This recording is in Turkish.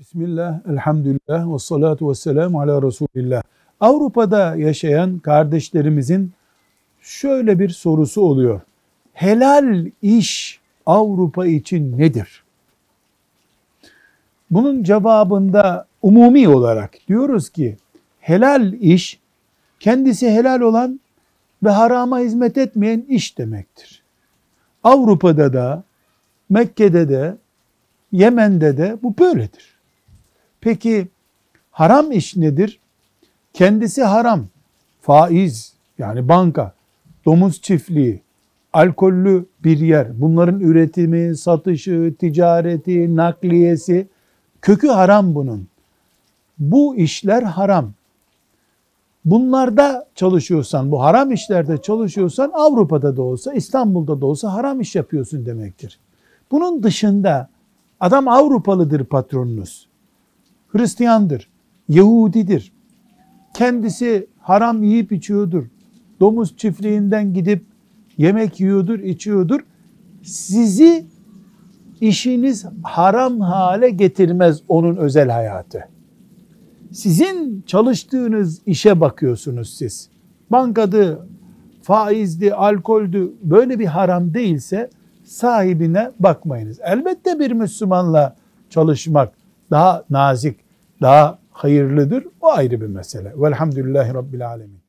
Bismillah, elhamdülillah ve salatu ve selamu ala Resulillah. Avrupa'da yaşayan kardeşlerimizin şöyle bir sorusu oluyor. Helal iş Avrupa için nedir? Bunun cevabında umumi olarak diyoruz ki helal iş kendisi helal olan ve harama hizmet etmeyen iş demektir. Avrupa'da da Mekke'de de Yemen'de de bu böyledir. Peki haram iş nedir? Kendisi haram. Faiz yani banka, domuz çiftliği, alkollü bir yer. Bunların üretimi, satışı, ticareti, nakliyesi kökü haram bunun. Bu işler haram. Bunlarda çalışıyorsan, bu haram işlerde çalışıyorsan Avrupa'da da olsa, İstanbul'da da olsa haram iş yapıyorsun demektir. Bunun dışında adam Avrupalıdır patronunuz. Hristiyandır, Yahudidir. Kendisi haram yiyip içiyordur. Domuz çiftliğinden gidip yemek yiyordur, içiyordur. Sizi işiniz haram hale getirmez onun özel hayatı. Sizin çalıştığınız işe bakıyorsunuz siz. Bankadı, faizdi, alkoldü böyle bir haram değilse sahibine bakmayınız. Elbette bir Müslümanla çalışmak daha nazik, daha hayırlıdır. O ayrı bir mesele. Velhamdülillahi Rabbil Alemin.